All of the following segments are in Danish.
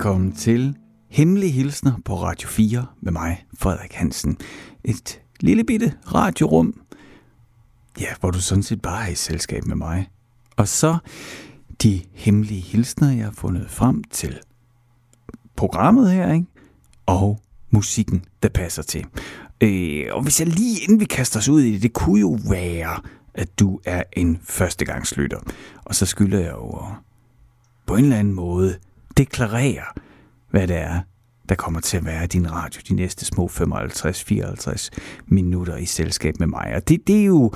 Velkommen til Hemmelige Hilsner på Radio 4 med mig, Frederik Hansen. Et lille bitte radiorum, ja, hvor du sådan set bare er i selskab med mig. Og så de hemmelige hilsner, jeg har fundet frem til programmet her, ikke? og musikken, der passer til. Øh, og hvis jeg lige inden vi kaster os ud i det, det kunne jo være, at du er en førstegangslytter. Og så skylder jeg jo på en eller anden måde deklarere, hvad det er, der kommer til at være din radio de næste små 55-54 minutter i selskab med mig. Og det, det er jo...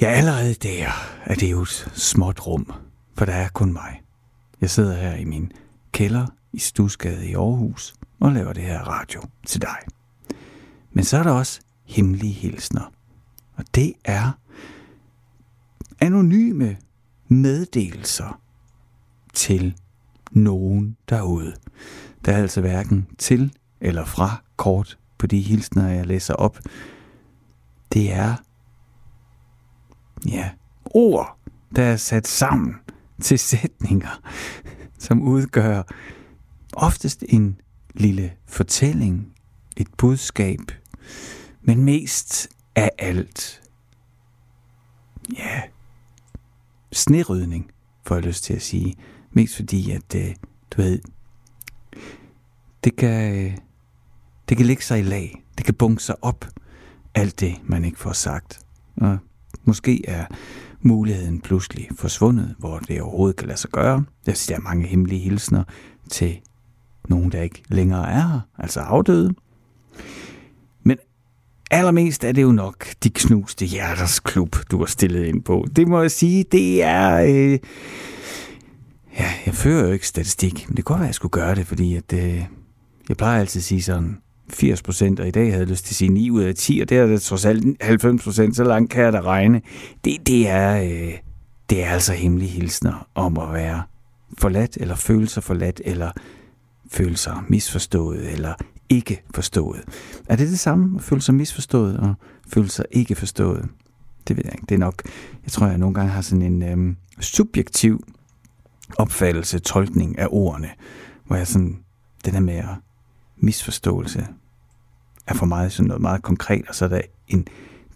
Ja, allerede der er det jo et småt rum, for der er kun mig. Jeg sidder her i min kælder i Stusgade i Aarhus og laver det her radio til dig. Men så er der også hemmelige hilsner. Og det er anonyme meddelelser til nogen derude. Der er altså hverken til eller fra kort på de hilsner, jeg læser op. Det er, ja, ord, der er sat sammen til sætninger, som udgør oftest en lille fortælling, et budskab, men mest af alt, ja, snerydning, får jeg lyst til at sige. Mest fordi, at øh, du ved, det kan, øh, det kan ligge sig i lag. Det kan bunke sig op. Alt det, man ikke får sagt. Og måske er muligheden pludselig forsvundet, hvor det overhovedet kan lade sig gøre. Jeg siger, der er mange hemmelige hilsner til nogen, der ikke længere er her, altså afdøde. Men allermest er det jo nok de knuste hjerters klub, du har stillet ind på. Det må jeg sige, det er... Øh, Ja, jeg fører jo ikke statistik, men det kunne være, at jeg skulle gøre det, fordi at, øh, jeg plejer altid at sige sådan 80 procent, og i dag havde jeg lyst til at sige 9 ud af 10, og det er det trods alt 90 procent, så langt kan jeg da regne. Det, det, er, øh, det er altså hemmelige hilsner om at være forladt, eller føle sig forladt, eller føle sig misforstået, eller ikke forstået. Er det det samme at føle sig misforstået og føle sig ikke forstået? Det ved jeg ikke. Det er nok, jeg tror, jeg nogle gange har sådan en øhm, subjektiv opfattelse, tolkning af ordene, hvor jeg sådan, den der med misforståelse er for mig sådan noget meget konkret, og så er der en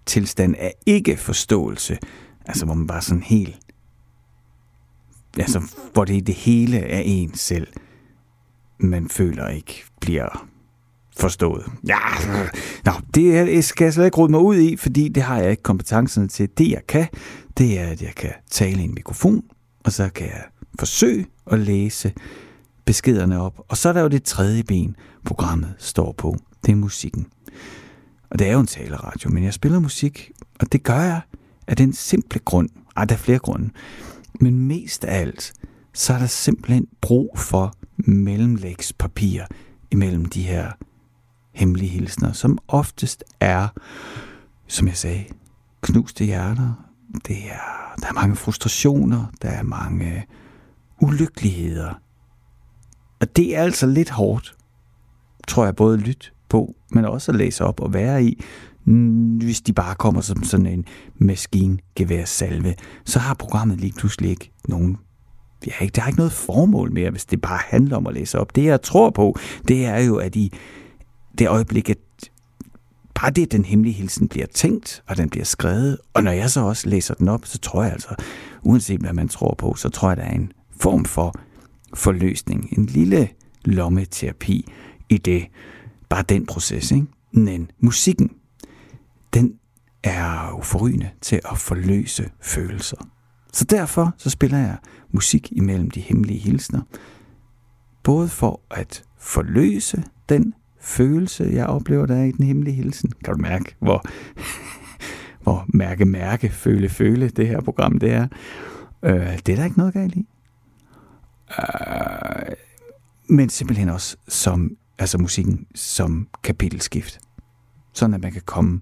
tilstand af ikke-forståelse, altså hvor man bare sådan helt, altså hvor det det hele er en selv, man føler ikke bliver forstået. Ja, nå, det skal jeg slet ikke råde mig ud i, fordi det har jeg ikke kompetencerne til. Det jeg kan, det er, at jeg kan tale i en mikrofon, og så kan jeg forsøge at læse beskederne op. Og så er der jo det tredje ben, programmet står på. Det er musikken. Og det er jo en taleradio, men jeg spiller musik, og det gør jeg af den simple grund. Ej, der er flere grunde. Men mest af alt, så er der simpelthen brug for mellemlægspapir imellem de her hemmelige hilsner, som oftest er, som jeg sagde, knuste hjerter. Det er, der er mange frustrationer, der er mange ulykkeligheder. Og det er altså lidt hårdt, tror jeg, både at lytte på, men også at læse op og være i, hvis de bare kommer som sådan en maskingeværsalve, så har programmet lige pludselig ikke nogen ja, ikke, der ikke noget formål mere, hvis det bare handler om at læse op. Det jeg tror på, det er jo, at i det øjeblik, at bare det, at den hemmelige hilsen bliver tænkt, og den bliver skrevet, og når jeg så også læser den op, så tror jeg altså, uanset hvad man tror på, så tror jeg, der er en form for forløsning. En lille lommeterapi i det. Bare den proces, ikke? Men musikken, den er jo forrygende til at forløse følelser. Så derfor så spiller jeg musik imellem de hemmelige hilsner. Både for at forløse den følelse, jeg oplever, der er i den hemmelige hilsen. Kan du mærke, hvor, hvor mærke, mærke, føle, føle det her program det er. Øh, det er der ikke noget galt i. Øh, men simpelthen også som, altså musikken som kapitelskift. Sådan at man kan komme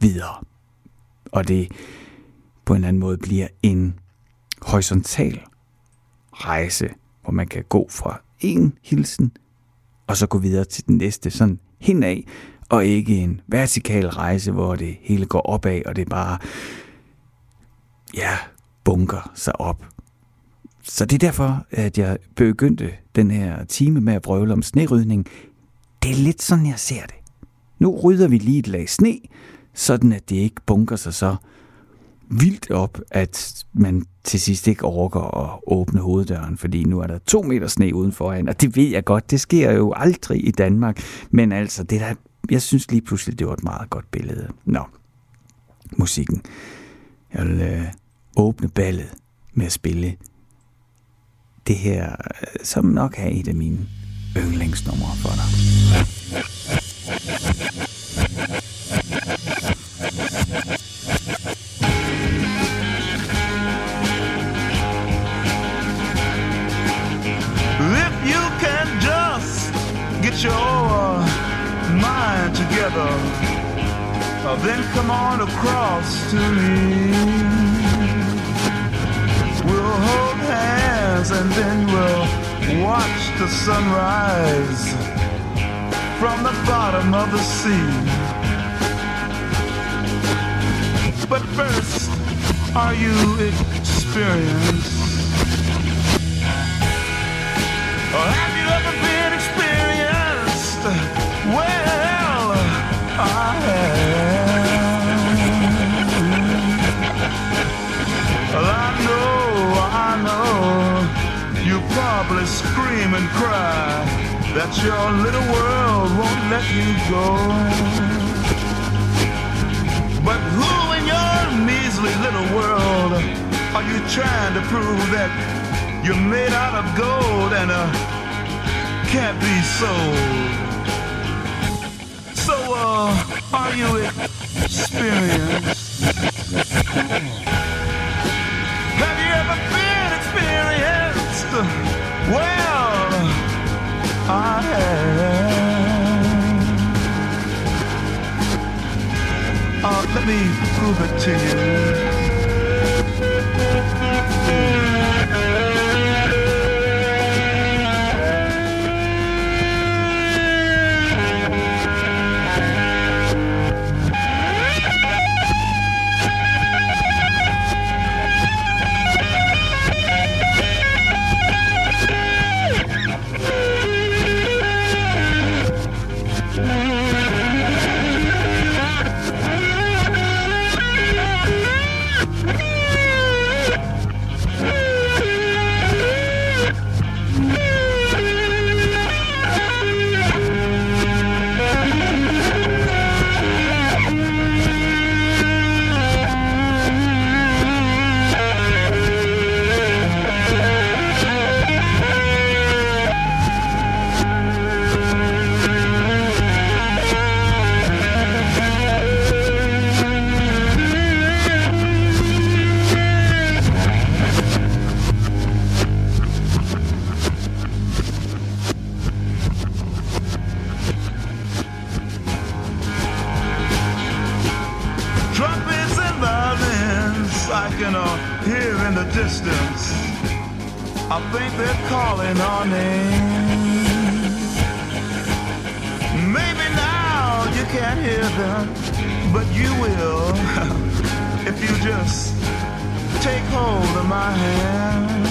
videre. Og det på en eller anden måde bliver en horisontal rejse, hvor man kan gå fra en hilsen, og så gå videre til den næste, sådan henad, og ikke en vertikal rejse, hvor det hele går opad, og det bare, ja, bunker sig op så det er derfor, at jeg begyndte den her time med at brøvle om snerydning. Det er lidt sådan, jeg ser det. Nu rydder vi lige et lag sne, sådan at det ikke bunker sig så vildt op, at man til sidst ikke overgår at åbne hoveddøren, fordi nu er der to meter sne udenfor hende, og det ved jeg godt, det sker jo aldrig i Danmark, men altså, det der, jeg synes lige pludselig, det var et meget godt billede. Nå, musikken. Jeg vil øh, åbne ballet med at spille det her, øh, som nok er et af mine yndlingsnumre for dig. If you can just get your mind together, then come on across to me. We'll hold hands and then we'll watch the sunrise from the bottom of the sea. But first, are you experienced? Or have you ever been experienced? Well, I have. Scream and cry that your little world won't let you go. But who in your measly little world are you trying to prove that you're made out of gold and uh, can't be sold? So, uh, are you experienced? Have you ever been experienced? Well, I. Uh, let me prove it to you. I think they're calling our name. Maybe now you can't hear them, but you will if you just take hold of my hand.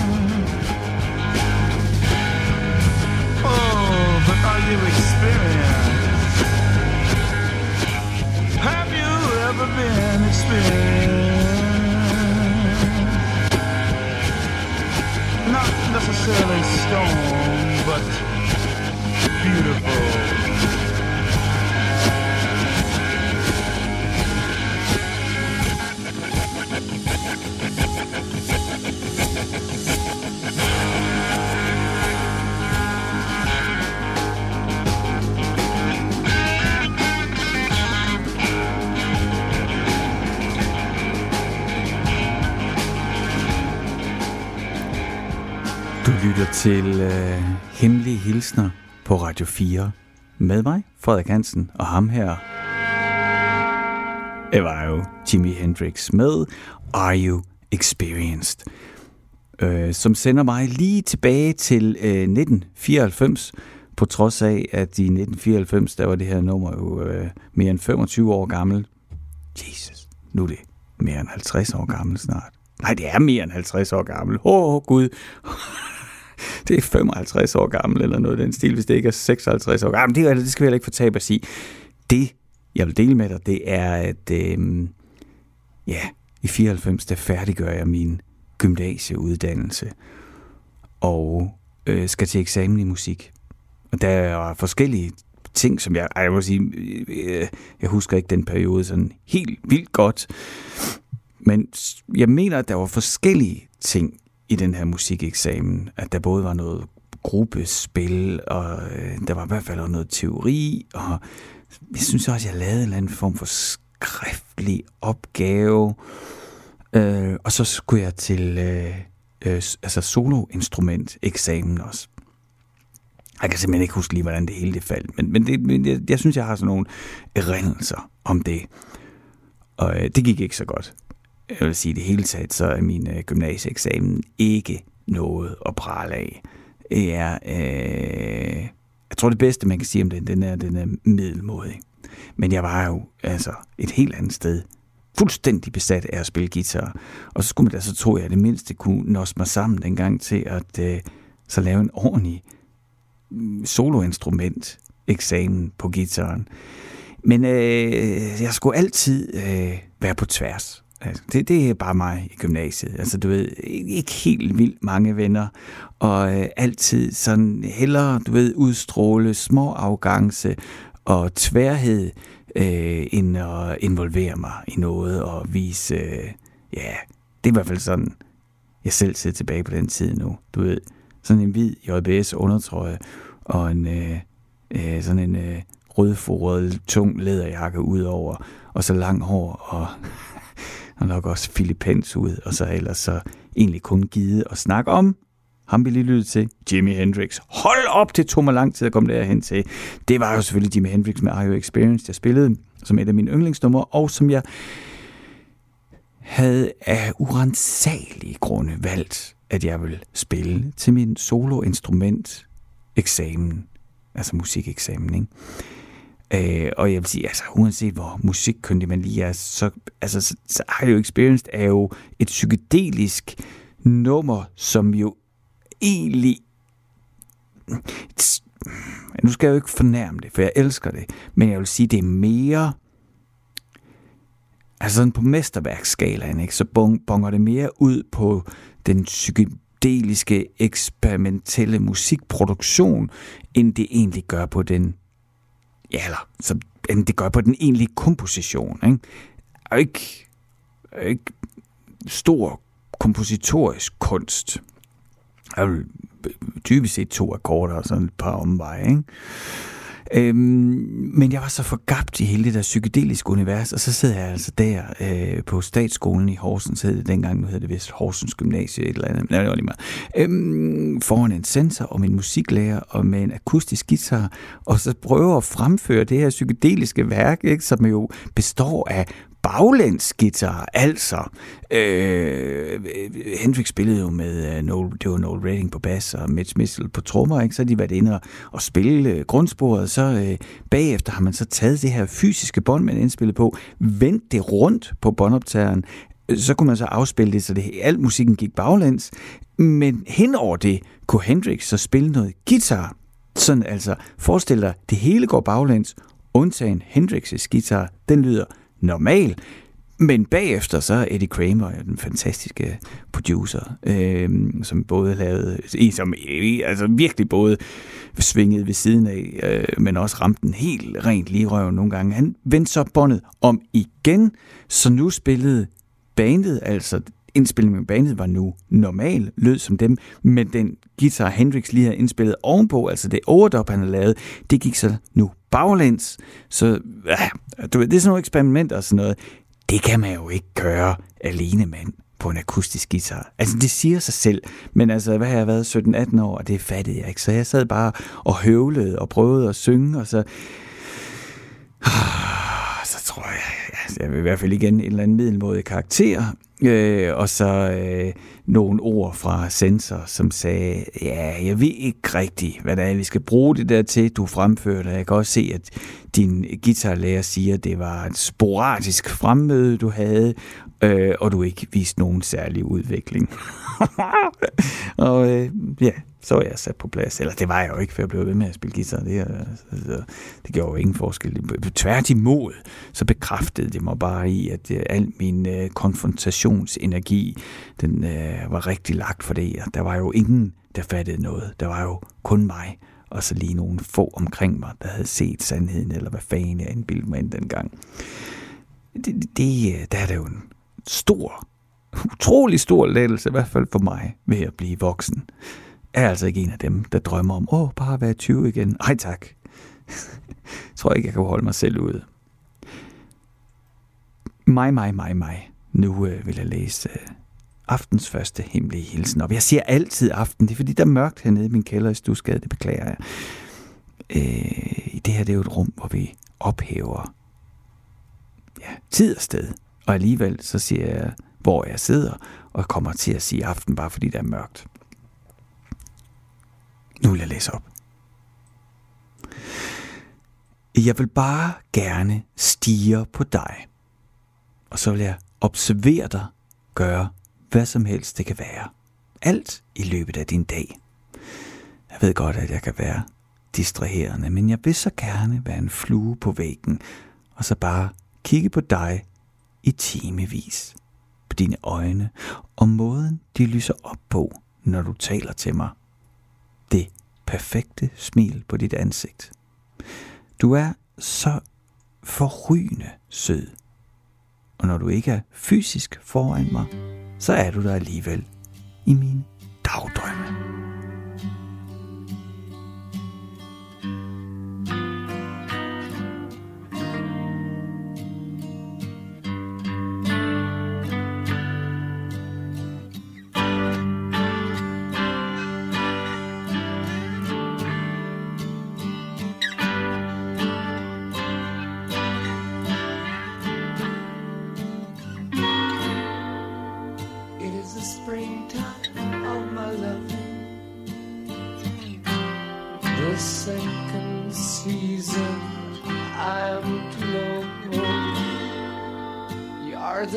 Oh, but are you experienced? Have you ever been experienced? Not necessarily stone, but beautiful. Lytter til øh, Hemmelige Hilsner på Radio 4 med mig, Frederik Hansen, og ham her. Det var jo Jimi Hendrix med Are You Experienced? Øh, som sender mig lige tilbage til øh, 1994, på trods af, at i 1994, der var det her nummer jo øh, mere end 25 år gammel. Jesus, nu er det mere end 50 år gammel snart. Nej, det er mere end 50 år gammel. Åh, oh, Gud det er 55 år gammel, eller noget den stil, hvis det ikke er 56 år gammel. Det, det skal vi heller ikke fortabe at sige. Det, jeg vil dele med dig, det er, at øh, ja, i 94, der færdiggør jeg min gymnasieuddannelse og øh, skal til eksamen i musik. Og der er forskellige ting, som jeg, jeg må sige, øh, jeg husker ikke den periode sådan helt vildt godt, men jeg mener, at der var forskellige ting i den her musikeksamen, at der både var noget gruppespil, og øh, der var i hvert fald noget teori, og jeg synes også, jeg lavede en eller anden form for skriftlig opgave, øh, og så skulle jeg til øh, øh, altså soloinstrument eksamen også. Jeg kan simpelthen ikke huske lige, hvordan det hele det faldt, men, men, det, men jeg, jeg synes, jeg har sådan nogle erindringer om det. Og øh, det gik ikke så godt. Jeg vil sige, det hele taget, så er min øh, gymnasieeksamen ikke noget at prale af. Det er, øh, jeg tror det bedste, man kan sige om den, den er, den er middelmodig. Men jeg var jo altså et helt andet sted fuldstændig besat af at spille guitar. Og så skulle man da så tro, at det mindste kunne nås mig sammen dengang til at øh, så lave en ordentlig mm, soloinstrument eksamen på gitaren. Men øh, jeg skulle altid øh, være på tværs. Altså, det, det er bare mig i gymnasiet. Altså, du ved, ikke helt vildt mange venner, og øh, altid sådan hellere, du ved, udstråle små afgangse og tværhed, øh, end at involvere mig i noget og vise, øh, ja, det er i hvert fald sådan, jeg selv sidder tilbage på den tid nu. Du ved, sådan en hvid JBS undertrøje og en øh, øh, sådan en øh, rødforet, tung læderjakke ud over, og så lang hår og, og nok også Philippens ud, og så ellers så egentlig kun givet at snakke om ham vi lige lyttede til, Jimi Hendrix. Hold op, det tog mig lang tid at komme derhen til. Det var jo selvfølgelig Jimi Hendrix med Are You Experienced, jeg spillede som et af mine yndlingsnumre, og som jeg havde af urensagelige grunde valgt, at jeg ville spille til min soloinstrument eksamen, altså musikeksamen, ikke? Øh, og jeg vil sige, altså uanset hvor musikkyndig man lige er, så, altså, så, så Are Experienced er jo et psykedelisk nummer, som jo egentlig... Nu skal jeg jo ikke fornærme det, for jeg elsker det, men jeg vil sige, det er mere... Altså sådan på mesterværksskalaen, ikke? så bonger det mere ud på den psykedeliske, eksperimentelle musikproduktion, end det egentlig gør på den... Ja, eller som end det gør på den egentlige komposition. Ikke? Er ikke, er ikke stor kompositorisk kunst. Er vil typisk set to akkorder og sådan et par omveje, ikke? Øhm, men jeg var så forgabt i hele det der psykedeliske univers, og så sidder jeg altså der øh, på statsskolen i Horsens, hed det dengang, nu hedder det vist Horsens Gymnasie, et eller andet, men det var lige meget, øhm, foran en sensor og min musiklærer, og med en akustisk guitar, og så prøver at fremføre det her psykedeliske værk, ikke, som jo består af baglænsgitar, altså. Øh, Hendrix spillede jo med uh, Noel, det var Noel Redding på bas og Mitch Mitchell på trommer, ikke? så har de været inde og, og spille uh, grundsporet, så uh, bagefter har man så taget det her fysiske bånd, man indspillet på, vendt det rundt på båndoptageren, så kunne man så afspille det, så det, al musikken gik baglæns, men hen over det kunne Hendrix så spille noget guitar. Sådan altså, forestil dig, det hele går baglæns, undtagen Hendrix's guitar, den lyder normal. Men bagefter så er Eddie Kramer, den fantastiske producer, øh, som både lavede, som altså virkelig både svingede ved siden af, øh, men også ramte den helt rent lige røven nogle gange. Han vendte så båndet om igen, så nu spillede bandet, altså indspillingen med bandet var nu normal, lød som dem, men den guitar Hendrix lige havde indspillet ovenpå, altså det overdub, han havde lavet, det gik så nu baglæns. Så ja, du ved, det er sådan nogle eksperimenter og sådan noget. Det kan man jo ikke gøre alene, mand på en akustisk guitar. Altså, det siger sig selv, men altså, hvad har jeg været, 17-18 år, og det fattede jeg ikke. Så jeg sad bare og høvlede og prøvede at synge, og så... Så tror jeg, jeg vil i hvert fald igen en eller anden middelmåde karakter, øh, og så øh, nogle ord fra sensor, som sagde, ja, jeg ved ikke rigtigt, hvad det er, vi skal bruge det der til, du fremførte. Jeg kan også se, at din guitarlærer siger, at det var et sporadisk fremmøde, du havde, øh, og du ikke viste nogen særlig udvikling. og øh, ja, så var jeg sat på plads. Eller det var jeg jo ikke, for jeg blev ved med at spille guitar. Det, altså, det gjorde jo ingen forskel. Tværtimod, så bekræftede det mig bare i, at uh, al min uh, konfrontationsenergi, den uh, var rigtig lagt for det. Der var jo ingen, der fattede noget. Der var jo kun mig, og så lige nogle få omkring mig, der havde set sandheden, eller hvad fanden jeg indbildte mig dengang. Det, det, der er det jo en stor, utrolig stor lettelse, i hvert fald for mig, ved at blive voksen er altså ikke en af dem, der drømmer om, åh, bare være 20 igen. Ej tak. jeg tror ikke, jeg kan holde mig selv ude. Mig, mig, mig, mig. Nu øh, vil jeg læse øh, aftens første hemmelige hilsen op. Jeg siger altid aften, det er fordi, der er mørkt hernede i min kælder i Stusgade, det beklager jeg. Øh, det her det er jo et rum, hvor vi ophæver ja, tid og sted. Og alligevel så siger jeg, hvor jeg sidder, og kommer til at sige aften, bare fordi det er mørkt. Nu vil jeg læse op. Jeg vil bare gerne stige på dig. Og så vil jeg observere dig gøre hvad som helst det kan være. Alt i løbet af din dag. Jeg ved godt, at jeg kan være distraherende, men jeg vil så gerne være en flue på væggen, og så bare kigge på dig i timevis. På dine øjne, og måden de lyser op på, når du taler til mig det perfekte smil på dit ansigt. Du er så forrygende sød. Og når du ikke er fysisk foran mig, så er du der alligevel i mine dagdrømme.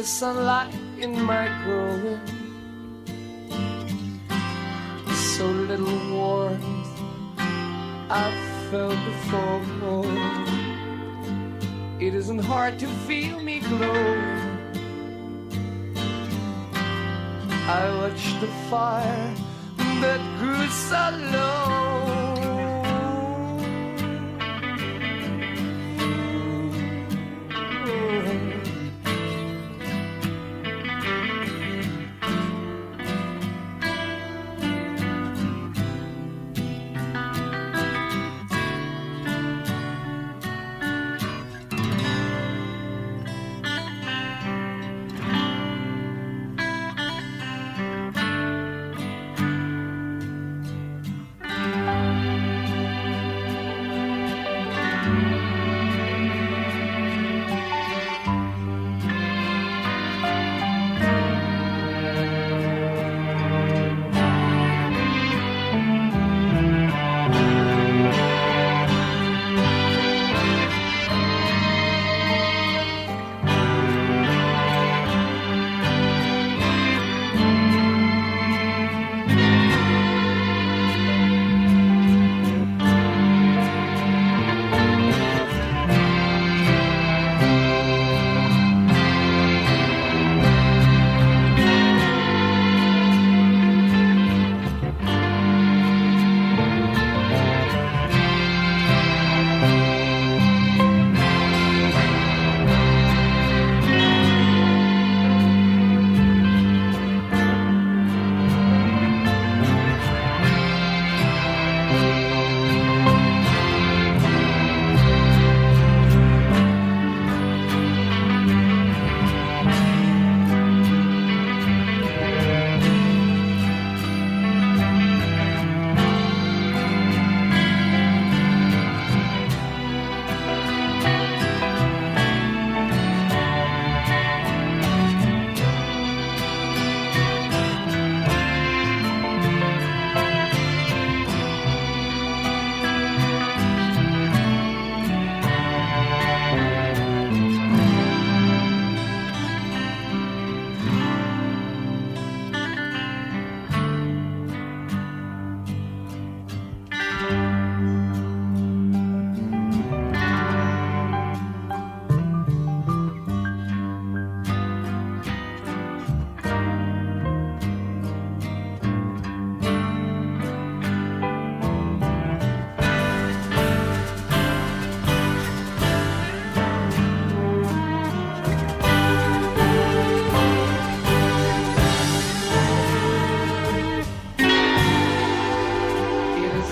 Sunlight in my growing. So little warmth I've felt before. It isn't hard to feel me glow. I watched the fire that grew so low.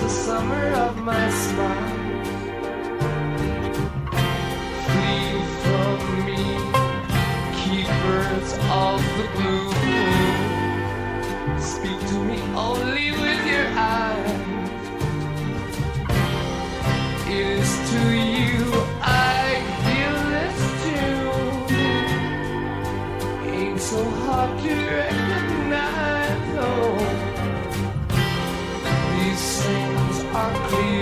the summer of my smile. Flee from me, keepers of the blue. Speak to me only with your eyes. It is to you. heart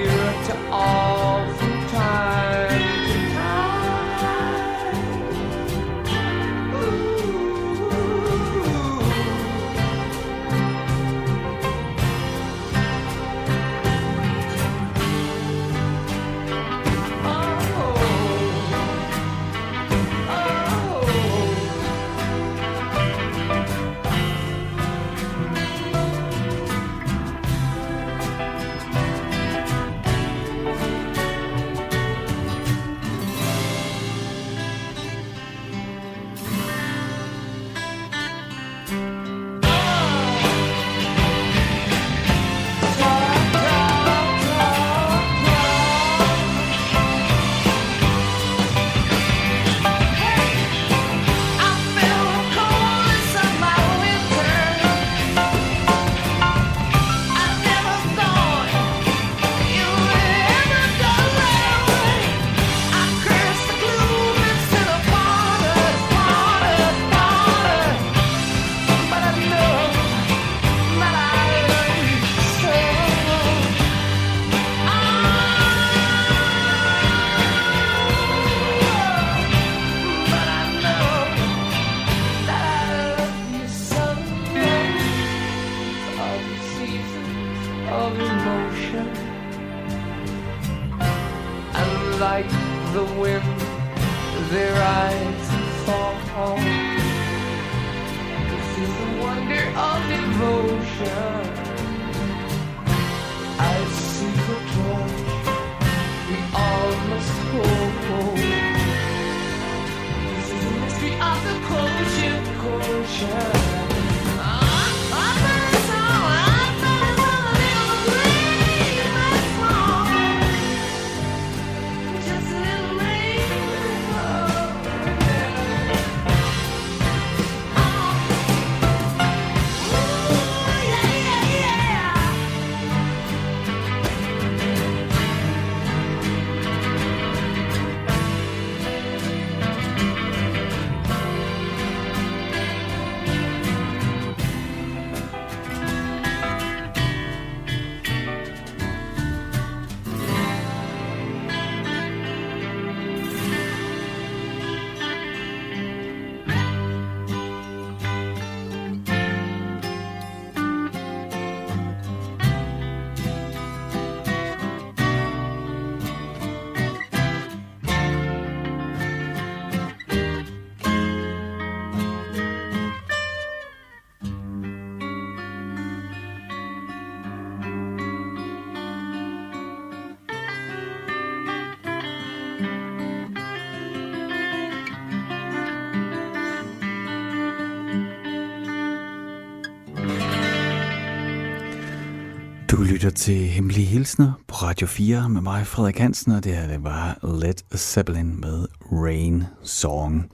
Du lytter til Hemmelige Hilsner på Radio 4 med mig, Frederik Hansen, og det her det var Led Zeppelin med Rain Song.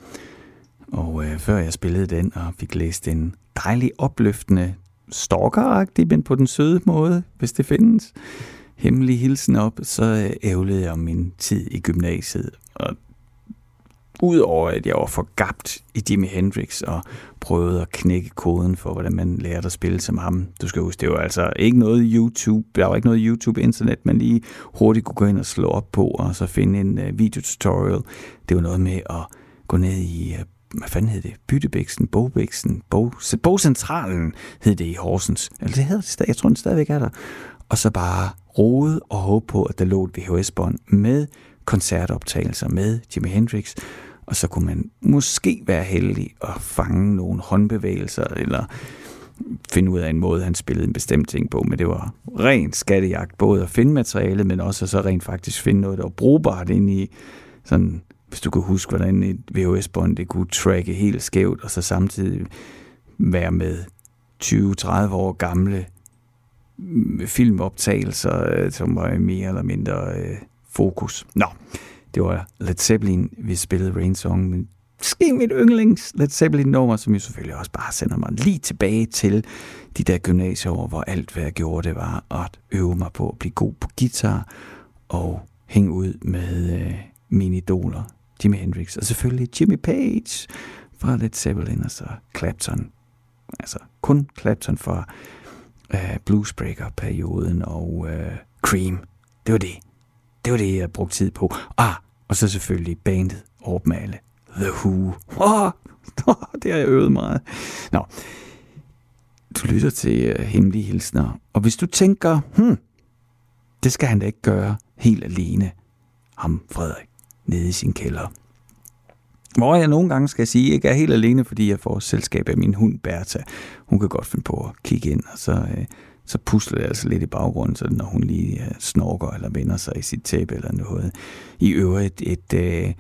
Og øh, før jeg spillede den og fik læst en dejlig opløftende stalkeragtig, men på den søde måde, hvis det findes, hemmelig hilsen op, så øh, ævlede jeg om min tid i gymnasiet. Og udover at jeg var forgabt i Jimi Hendrix og prøvede at knække koden for, hvordan man lærte at spille som ham. Du skal huske, det var altså ikke noget YouTube, der var ikke noget YouTube-internet, man lige hurtigt kunne gå ind og slå op på, og så finde en uh, videotutorial. Det var noget med at gå ned i, uh, hvad fanden hed det, Byttebæksen, Bogbæksen, Bog, Bogcentralen hed det i Horsens. Eller det hedder det stadig, jeg tror, det stadigvæk er der. Og så bare rode og håbe på, at der lå et VHS-bånd med koncertoptagelser med Jimi Hendrix, og så kunne man måske være heldig at fange nogle håndbevægelser, eller finde ud af en måde, han spillede en bestemt ting på, men det var ren skattejagt, både at finde materialet, men også at så rent faktisk finde noget, der var brugbart ind i, sådan, hvis du kan huske, hvordan et VHS-bånd det kunne tracke helt skævt, og så samtidig være med 20-30 år gamle mm, filmoptagelser, øh, som var mere eller mindre øh, fokus. Nå, det var Led Zeppelin, vi spillede Rain Song, men måske mit yndlings Led Zeppelin nummer, som jo selvfølgelig også bare sender mig lige tilbage til de der gymnasieår, hvor alt hvad jeg gjorde, det var at øve mig på at blive god på guitar og hænge ud med øh, mine idoler, Jimi Hendrix, og selvfølgelig Jimmy Page fra Led Zeppelin, og så Clapton. Altså kun Clapton fra øh, Bluesbreaker-perioden og øh, Cream. Det var det. Det var det, jeg brugte tid på. Ah, og så selvfølgelig bandet Orpmale. The Who. Oh, det har jeg øvet meget. Nå, du lytter til uh, Hemmelige Hilsner, og hvis du tænker, hmm, det skal han da ikke gøre helt alene, ham Frederik, nede i sin kælder. Hvor jeg nogle gange skal sige, ikke er helt alene, fordi jeg får selskab af min hund Bertha. Hun kan godt finde på at kigge ind, og så, øh, så pusler det altså lidt i baggrunden, så når hun lige øh, snorker eller vender sig i sit tæppe eller noget. I øvrigt et øh,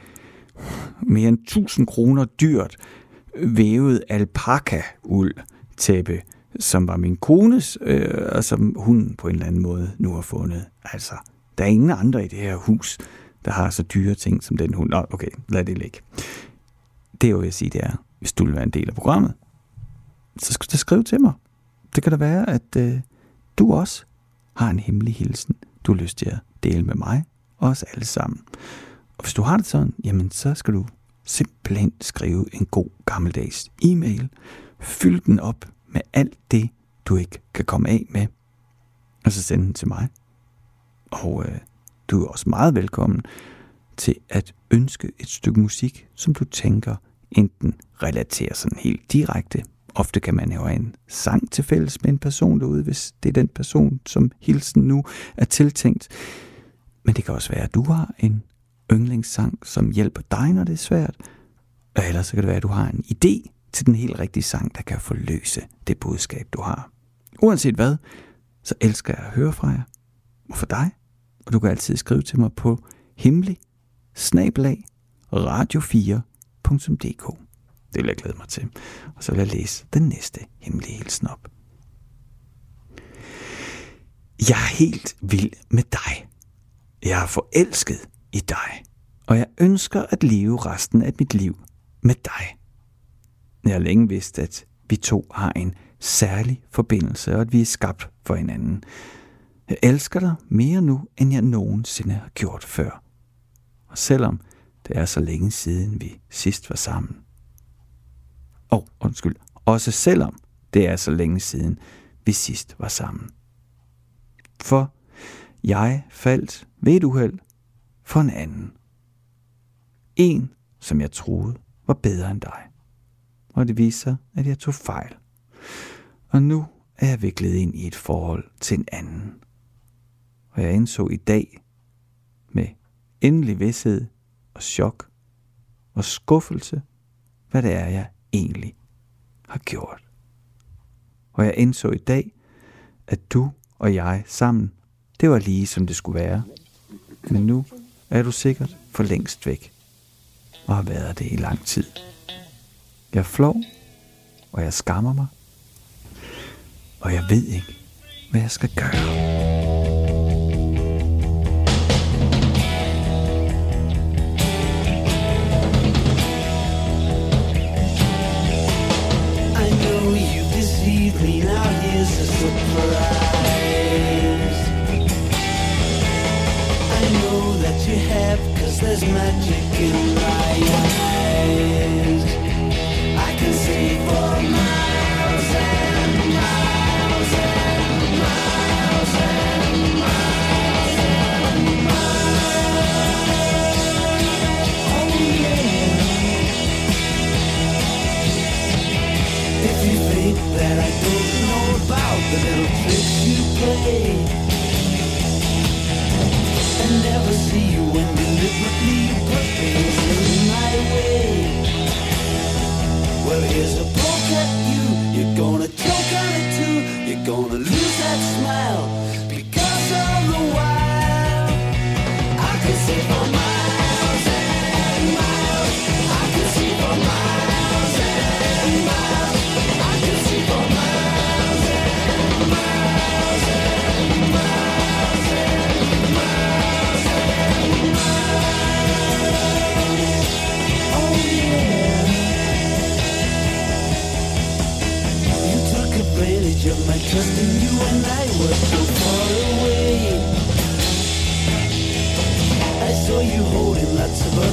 mere end 1000 kroner dyrt vævet alpaka-uld tæppe, som var min kones, øh, og som hun på en eller anden måde nu har fundet. Altså, der er ingen andre i det her hus, der har så dyre ting som den hund. Nå, okay, lad det ligge. Det jeg vil sige, det er, hvis du vil være en del af programmet, så skal du skrive til mig. Det kan da være, at øh, du også har en hemmelig hilsen, du har lyst til at dele med mig og os alle sammen. Og hvis du har det sådan, jamen så skal du simpelthen skrive en god gammeldags e-mail. Fyld den op med alt det, du ikke kan komme af med, og så send den til mig. Og øh, du er også meget velkommen til at ønske et stykke musik, som du tænker enten relaterer sådan helt direkte. Ofte kan man have en sang til fælles med en person derude, hvis det er den person, som hilsen nu er tiltænkt. Men det kan også være, at du har en yndlingssang, som hjælper dig, når det er svært. Eller så kan det være, at du har en idé til den helt rigtige sang, der kan forløse det budskab, du har. Uanset hvad, så elsker jeg at høre fra jer. Og for dig. Og du kan altid skrive til mig på hemmelig snabelag radio4.dk. Det vil jeg glæde mig til. Og så vil jeg læse den næste hemmelige hilsen op. Jeg er helt vild med dig. Jeg er forelsket i dig. Og jeg ønsker at leve resten af mit liv med dig. Jeg har længe vidst, at vi to har en særlig forbindelse, og at vi er skabt for hinanden. Jeg elsker dig mere nu, end jeg nogensinde har gjort før. Og selvom det er så længe siden, vi sidst var sammen. Åh, oh, undskyld. Også selvom det er så længe siden, vi sidst var sammen. For jeg faldt ved et uheld for en anden. En, som jeg troede var bedre end dig. Og det viser, at jeg tog fejl. Og nu er jeg viklet ind i et forhold til en anden. Og jeg indså i dag med endelig vidshed og chok og skuffelse, hvad det er, jeg egentlig har gjort. Og jeg indså i dag, at du og jeg sammen, det var lige som det skulle være. Men nu er du sikkert for længst væk, og har været det i lang tid. Jeg flår, og jeg skammer mig, og jeg ved ikke, hvad jeg skal gøre.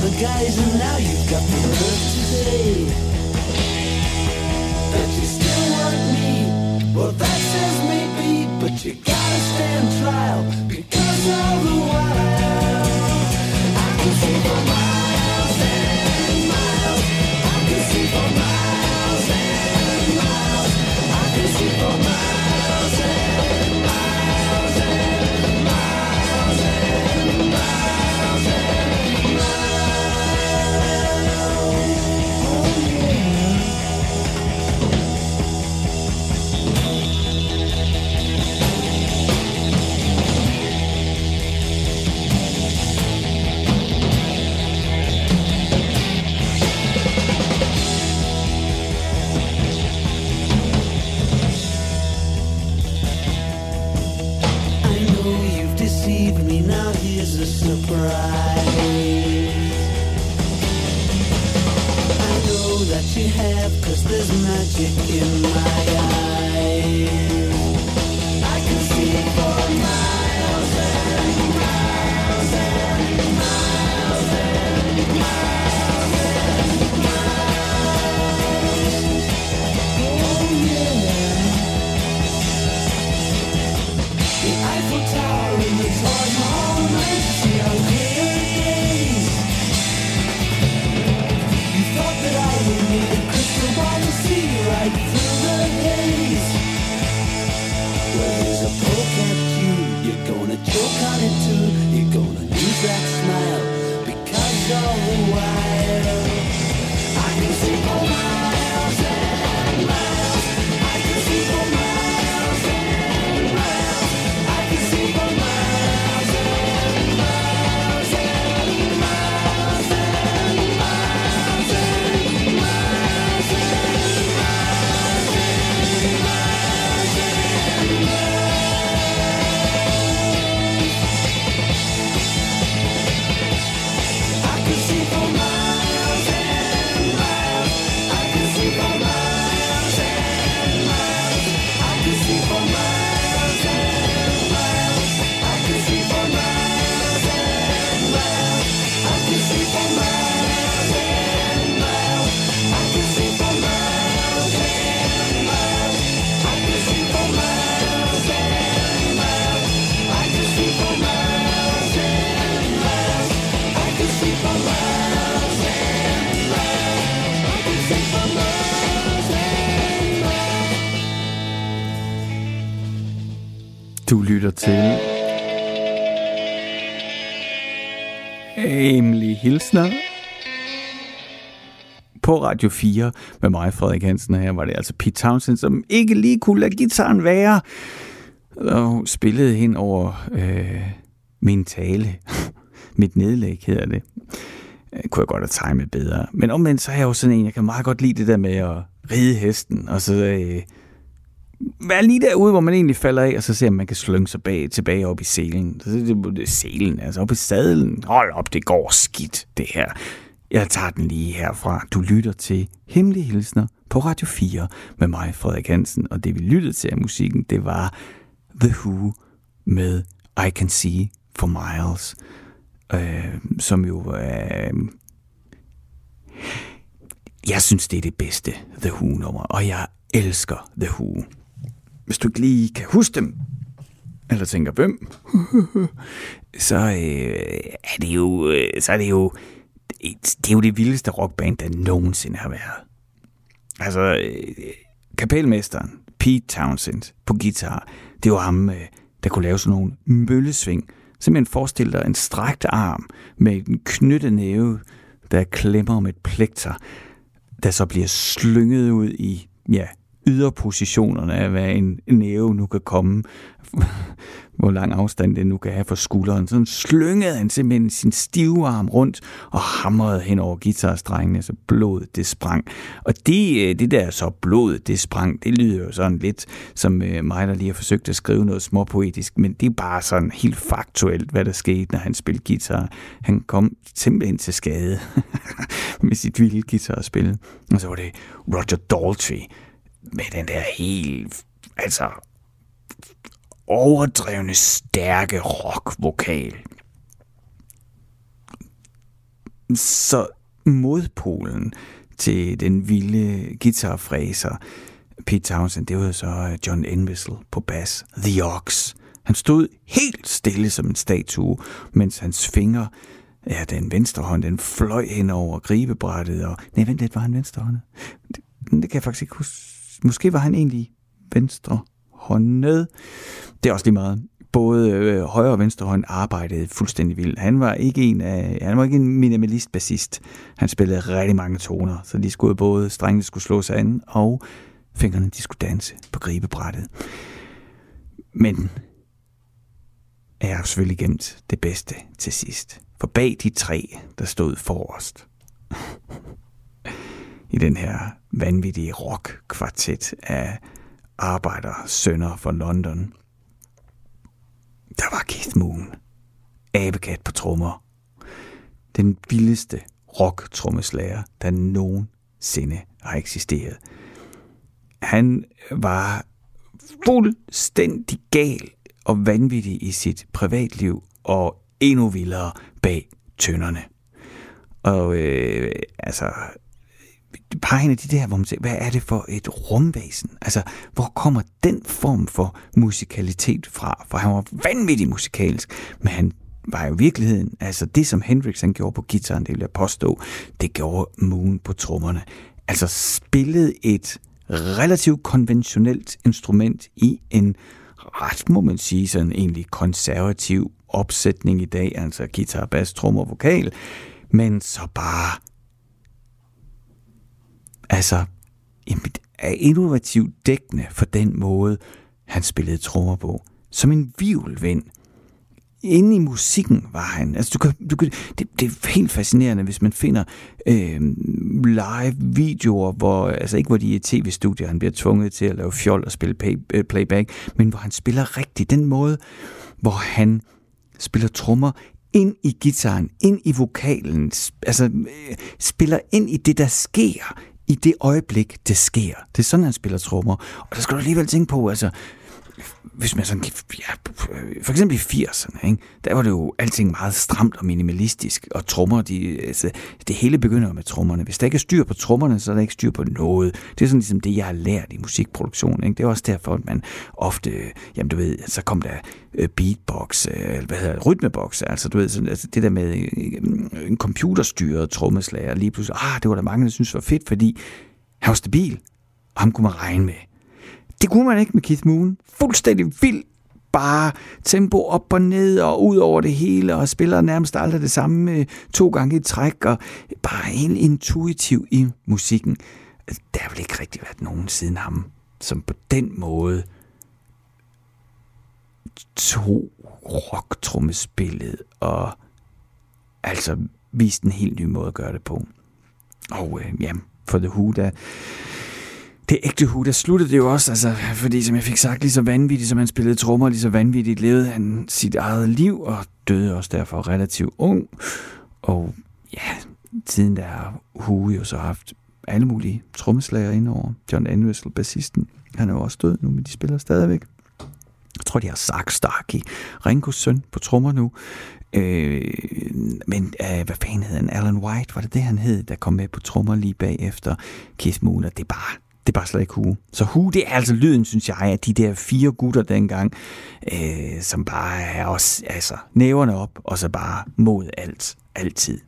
Other guys, and now you've got the nerve to say that you still want me. Well, that says maybe, but you gotta stand trial because all the while I can see for surprise. I know that you have, cause there's magic in my eyes. I can see for miles coming to Emily på Radio 4 med mig, Frederik Hansen, og her var det altså Pete Townsend, som ikke lige kunne lade gitaren være, og spillede hen over øh, min tale. Mit nedlæg hedder det. Øh, kunne jeg godt have timet bedre. Men omvendt så er jeg jo sådan en, jeg kan meget godt lide det der med at ride hesten, og så øh, være lige derude, hvor man egentlig falder af, og så ser man, man kan slynge sig bag, tilbage op i selen. Så det, det, det selen, altså op i sadlen. Hold op, det går skidt, det her. Jeg tager den lige herfra. Du lytter til Hemmelige Hilsner på Radio 4 med mig, Frederik Hansen. Og det vi lyttede til af musikken, det var The Who med I Can See for Miles. Øh, som jo. Øh, jeg synes, det er det bedste The Who-nummer, og jeg elsker The Who. Hvis du ikke lige kan huske dem, eller tænker, hvem, så, øh, er det jo, øh, så er det jo, det er jo det vildeste rockband, der nogensinde har været. Altså, øh, kapelmesteren, Pete Townsend, på guitar, det var ham, øh, der kunne lave sådan nogle møllesving. Simpelthen forestil dig en strakt arm med en knyttet næve, der klemmer om et plekter, der så bliver slynget ud i, ja, yderpositionerne af, hvad en næve nu kan komme, hvor lang afstand det nu kan have for skulderen. Sådan slyngede han simpelthen sin stive arm rundt og hamrede hen over guitarstrengene, så blodet det sprang. Og det, øh, det der så blodet det sprang, det lyder jo sådan lidt som øh, mig, der lige har forsøgt at skrive noget småpoetisk, men det er bare sådan helt faktuelt, hvad der skete, når han spillede guitar. Han kom simpelthen til skade med sit vilde guitarspil. Og så var det Roger Daltrey, med den der helt altså overdrevne stærke rockvokal. Så modpolen til den vilde guitarfræser Pete Townsend, det var så øh, John Entwistle på bas, The Ox. Han stod helt stille som en statue, mens hans fingre, ja, den venstre hånd, den fløj hen over gribebrættet, og... Nej, vent lidt, var han venstre hånd? Det, det kan jeg faktisk ikke huske. Måske var han egentlig venstre håndet. Det er også lige meget. Både øh, højre og venstre hånd arbejdede fuldstændig vildt. Han var ikke en af, han var ikke en minimalist bassist. Han spillede rigtig mange toner, så de skulle både strengene skulle slås an, og fingrene de skulle danse på gribebrættet. Men jeg selvfølgelig gemt det bedste til sidst. For bag de tre, der stod forrest i den her vanvittige rock-kvartet af sønder fra London, der var Keith Moon, abekat på trommer. Den vildeste rock-trommeslager, der nogensinde har eksisteret. Han var fuldstændig gal og vanvittig i sit privatliv, og endnu vildere bag tønderne. Og øh, altså, bare en af de der, hvor man siger, hvad er det for et rumvæsen? Altså, hvor kommer den form for musikalitet fra? For han var vanvittig musikalsk, men han var jo i virkeligheden, altså det som Hendrix han gjorde på gitaren, det vil jeg påstå, det gjorde Moon på trommerne. Altså spillede et relativt konventionelt instrument i en ret, må man sige, sådan egentlig konservativ opsætning i dag, altså guitar, bass, trommer, vokal, men så bare altså er innovativt dækkende for den måde, han spillede trommer på. Som en vivlvind. Inde i musikken var han. Altså, du kan, du kan, det, det er helt fascinerende, hvis man finder øh, live videoer, hvor, altså ikke hvor de er i tv-studier, han bliver tvunget til at lave fjol og spille pay, øh, playback, men hvor han spiller rigtigt. Den måde, hvor han spiller trommer ind i gitaren, ind i vokalen, altså øh, spiller ind i det, der sker i det øjeblik, det sker. Det er sådan, han spiller trommer. Og der skal du alligevel tænke på, altså, hvis man sådan, ja, for eksempel i 80'erne, ikke, der var det jo alting meget stramt og minimalistisk, og trommer, de, altså, det hele begynder med trommerne. Hvis der ikke er styr på trommerne, så er der ikke styr på noget. Det er sådan ligesom det, jeg har lært i musikproduktion. Ikke? Det er også derfor, at man ofte, jamen du ved, så kom der øh, beatbox, øh, eller hvad hedder rytmebox, altså du ved, sådan, altså, det der med øh, en computerstyret trommeslager, lige pludselig, ah, det var der mange, der synes var fedt, fordi han var stabil, og ham kunne man regne med. Det kunne man ikke med Keith Moon. Fuldstændig vild bare tempo op og ned og ud over det hele, og spiller nærmest aldrig det samme øh, to gange i træk, og bare helt intuitiv i musikken. Der har vel ikke rigtig været nogen siden ham, som på den måde tog rocktrommespillet og altså viste en helt ny måde at gøre det på. Og øh, ja, for The Who, der det ægte hu, der sluttede det jo også, altså, fordi som jeg fik sagt, lige så vanvittigt som han spillede trommer, lige så vanvittigt levede han sit eget liv, og døde også derfor relativt ung. Og ja, tiden der har Hu jo så haft alle mulige trommeslager indover. John Entwistle, bassisten, han er jo også død nu, men de spiller stadigvæk. Jeg tror, de har Zach Starkey, Ringos søn, på trommer nu. Øh, men øh, hvad fanden hed han? Alan White, var det det, han hed, der kom med på trommer lige bagefter Keith Moon, og det er bare det bare slet ikke Hue. Så Hu, det er altså lyden, synes jeg, af de der fire gutter dengang, øh, som bare er også, altså, næverne op, og så bare mod alt, altid.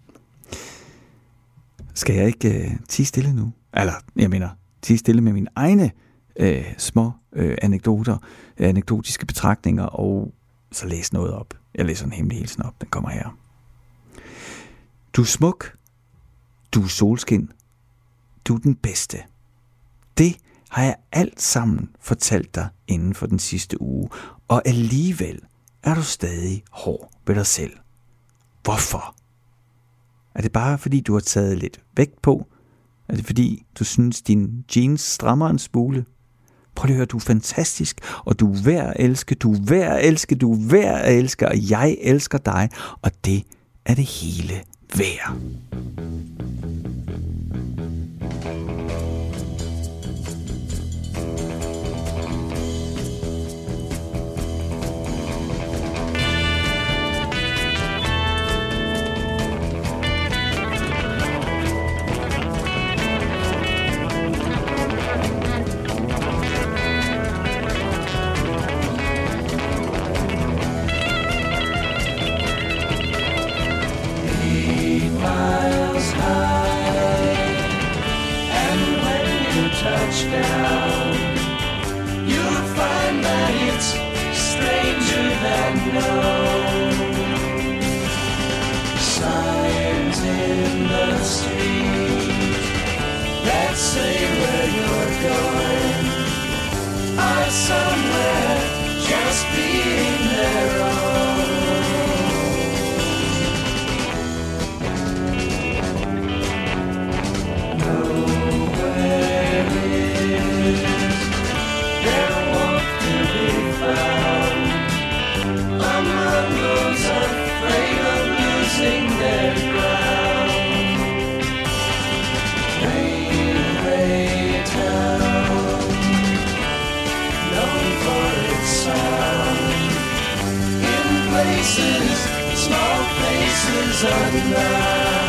Skal jeg ikke øh, tige stille nu? Eller, jeg mener, tige stille med mine egne øh, små øh, anekdoter, øh, anekdotiske betragtninger, og så læse noget op. Jeg læser en hemmelig hilsen op, den kommer her. Du er smuk. Du er solskin. Du er den bedste. Det har jeg alt sammen fortalt dig inden for den sidste uge, og alligevel er du stadig hård ved dig selv. Hvorfor? Er det bare fordi, du har taget lidt vægt på? Er det fordi, du synes, din jeans strammer en smule? Prøv lige at høre, du er fantastisk, og du er værd at elske, du er værd at elske, du er værd at elske, og jeg elsker dig, og det er det hele værd. Touchdown, you'll find that it's stranger than known. Signs in the street that say where you're going are somewhere just being their faces, small faces unknown.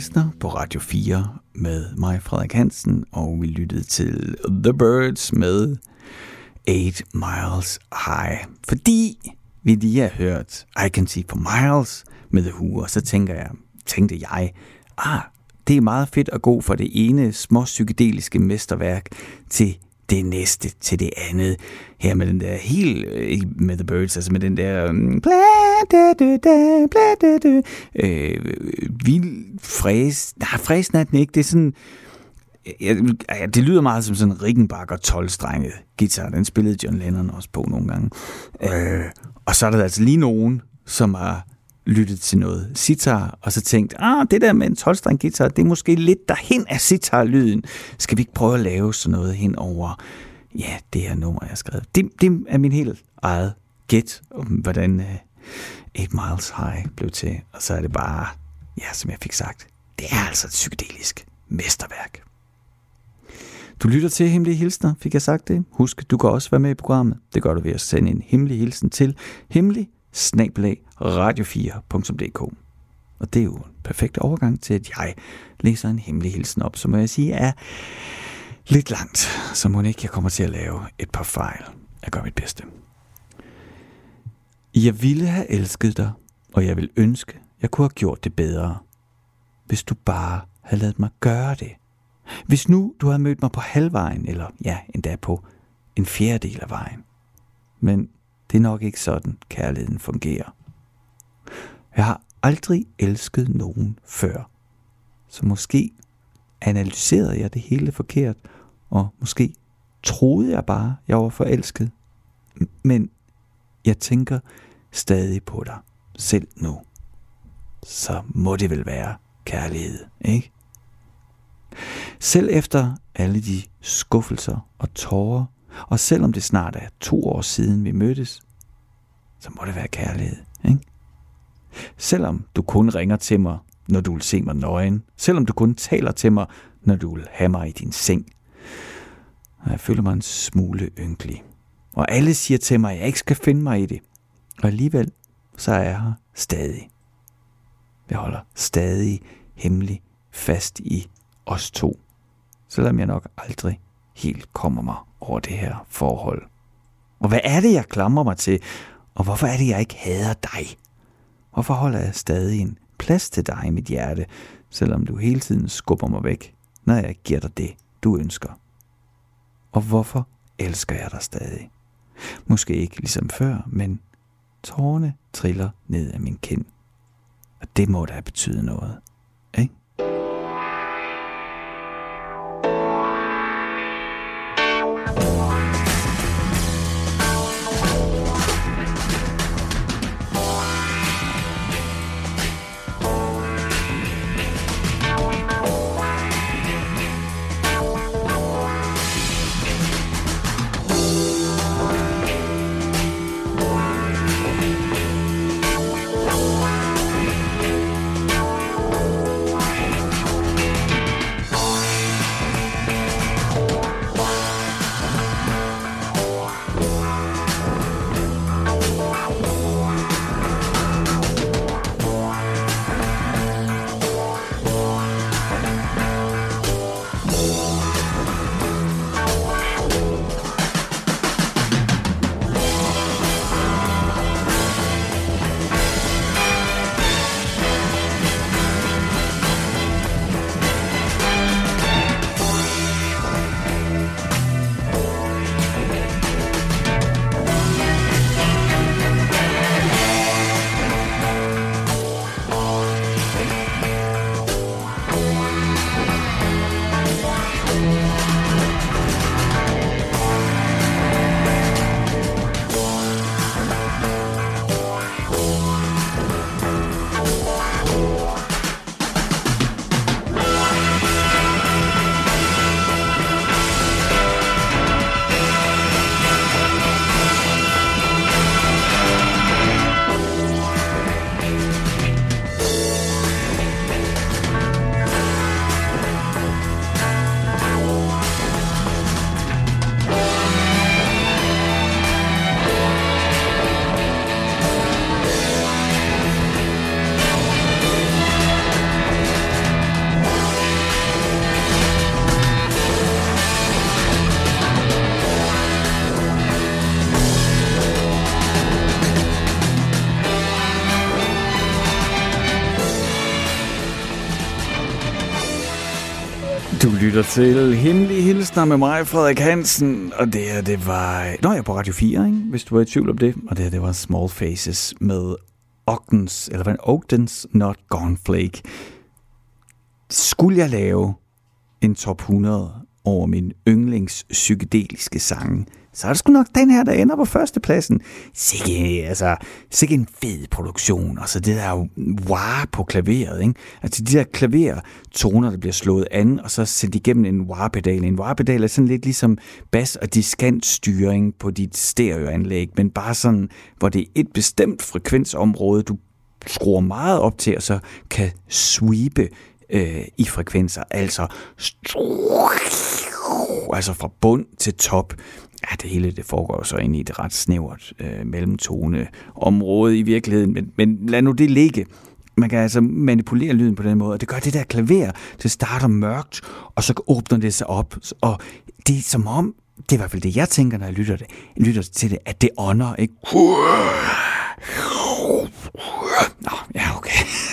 Pilsner på Radio 4 med mig, Frederik Hansen, og vi lyttede til The Birds med 8 Miles High. Fordi vi lige har hørt I Can See For Miles med The Who, og så tænker jeg, tænkte jeg, ah, det er meget fedt at gå fra det ene små psykedeliske mesterværk til det næste til det andet. Her med den der helt øh, med The Birds, altså med den der øh, da, øh, vild fræs. Nej, fræsen er den ikke. Det er sådan... Ja, ja, det lyder meget som sådan en Rickenbacker 12-strenget guitar. Den spillede John Lennon også på nogle gange. Øh, og så er der altså lige nogen, som har lyttet til noget sitar, og så tænkt, ah, det der med en 12 guitar, det er måske lidt derhen af sitar-lyden. Skal vi ikke prøve at lave sådan noget hen over, ja, det her nummer, jeg har skrevet. Det, det er min helt eget gæt om, hvordan øh, uh, 8 Miles High blev til. Og så er det bare, ja, som jeg fik sagt, det er altså et psykedelisk mesterværk. Du lytter til Hemmelige Hilsner, fik jeg sagt det. Husk, du kan også være med i programmet. Det gør du ved at sende en hemmelig hilsen til hemmelig radio4.dk. Og det er jo en perfekt overgang til, at jeg læser en hemmelig hilsen op, som må jeg sige er lidt langt, så må ikke jeg kommer til at lave et par fejl. Jeg gør mit bedste. Jeg ville have elsket dig, og jeg vil ønske, jeg kunne have gjort det bedre, hvis du bare havde ladet mig gøre det. Hvis nu du havde mødt mig på halvvejen, eller ja, endda på en fjerdedel af vejen. Men det er nok ikke sådan, kærligheden fungerer. Jeg har aldrig elsket nogen før. Så måske analyserede jeg det hele forkert, og måske troede jeg bare, jeg var forelsket. Men jeg tænker stadig på dig, selv nu. Så må det vel være kærlighed, ikke? Selv efter alle de skuffelser og tårer, og selvom det snart er to år siden vi mødtes, så må det være kærlighed, ikke? Selvom du kun ringer til mig, når du vil se mig nøgen, selvom du kun taler til mig, når du vil have mig i din seng. Og jeg føler mig en smule ynkelig. Og alle siger til mig, at jeg ikke skal finde mig i det. Og alligevel, så er jeg her stadig. Jeg holder stadig hemmelig fast i os to. Selvom jeg nok aldrig helt kommer mig over det her forhold. Og hvad er det, jeg klamrer mig til? Og hvorfor er det, jeg ikke hader dig? Hvorfor holder jeg stadig en plads til dig i mit hjerte, selvom du hele tiden skubber mig væk, når jeg giver dig det, du ønsker? Og hvorfor elsker jeg dig stadig? Måske ikke ligesom før, men tårerne triller ned af min kind. Og det må da betyde noget, lytter til Hemmelige Hilsner med mig, Frederik Hansen, og det her, det var... Nå, jeg er på Radio 4, ikke? hvis du var i tvivl om det. Og det her, det var Small Faces med Ogdens, eller hvad Ogdens Not Gone Flake. Skulle jeg lave en top 100 over min yndlings psykedeliske sange, så er det sgu nok den her, der ender på førstepladsen. Sikke, altså, sikke en fed produktion, og så det der wah på klaveret, ikke? Altså de der klavertoner, der bliver slået an, og så sendt igennem en wah-pedal. En wah-pedal er sådan lidt ligesom bas- og diskantstyring på dit stereoanlæg, men bare sådan, hvor det er et bestemt frekvensområde, du skruer meget op til, og så kan sweepe øh, i frekvenser, altså altså fra bund til top. Ja, det hele det foregår så ind i et ret snævert øh, mellemtone område i virkeligheden, men, men lad nu det ligge. Man kan altså manipulere lyden på den måde, og det gør det der klaver. Det starter mørkt, og så åbner det sig op, og det er som om, det er i hvert fald det, jeg tænker, når jeg lytter, det, lytter til det, at det ånder, ikke? Nå, ja, okay.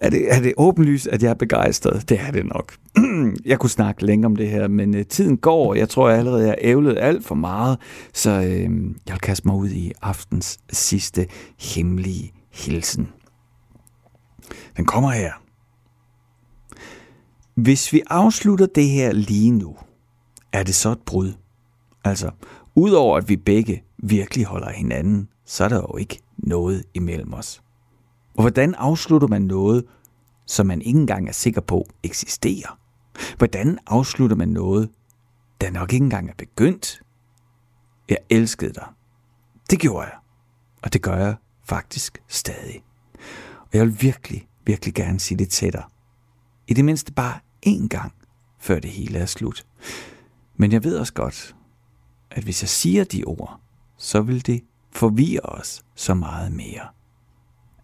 Er det, er det åbenlyst, at jeg er begejstret? Det er det nok. jeg kunne snakke længe om det her, men øh, tiden går, og jeg tror, jeg allerede har ævlet alt for meget, så øh, jeg vil kaste mig ud i aftens sidste hemmelige hilsen. Den kommer her. Hvis vi afslutter det her lige nu, er det så et brud. Altså, udover at vi begge virkelig holder hinanden, så er der jo ikke noget imellem os. Og hvordan afslutter man noget, som man ikke engang er sikker på eksisterer? Hvordan afslutter man noget, der nok ikke engang er begyndt? Jeg elskede dig. Det gjorde jeg. Og det gør jeg faktisk stadig. Og jeg vil virkelig, virkelig gerne sige det til dig. I det mindste bare én gang, før det hele er slut. Men jeg ved også godt, at hvis jeg siger de ord, så vil det forvirre os så meget mere.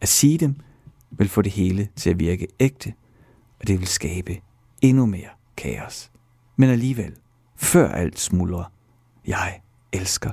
At sige dem vil få det hele til at virke ægte, og det vil skabe endnu mere kaos. Men alligevel, før alt smuldrer, jeg elsker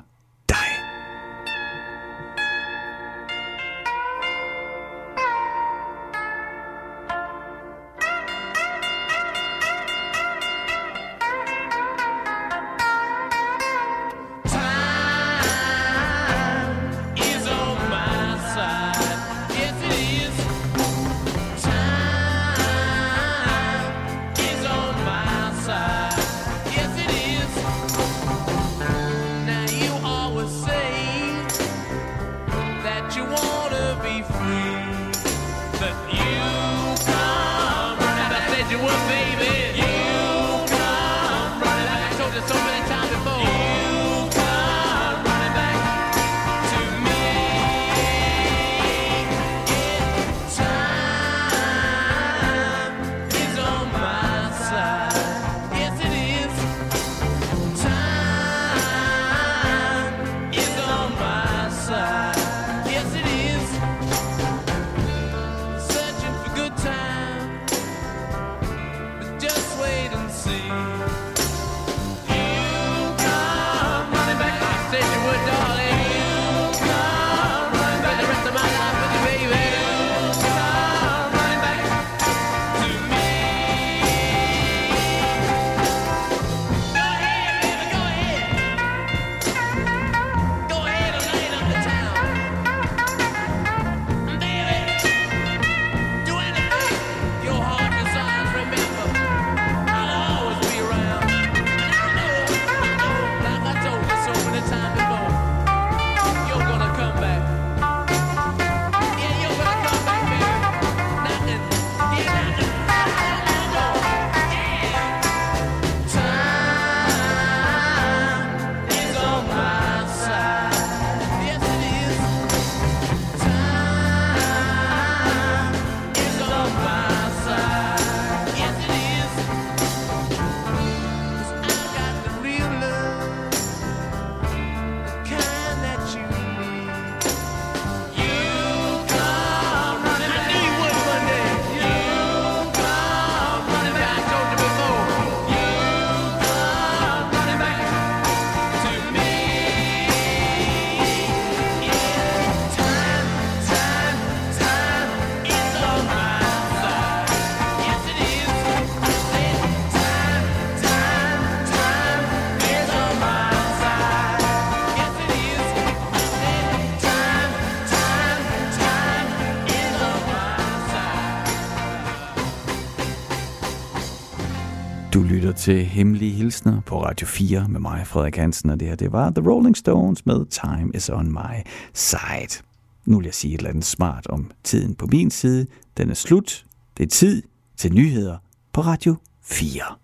til Hemmelige Hilsner på Radio 4 med mig, Frederik Hansen, og det her, det var The Rolling Stones med Time is on my side. Nu vil jeg sige et eller andet smart om tiden på min side. Den er slut. Det er tid til nyheder på Radio 4.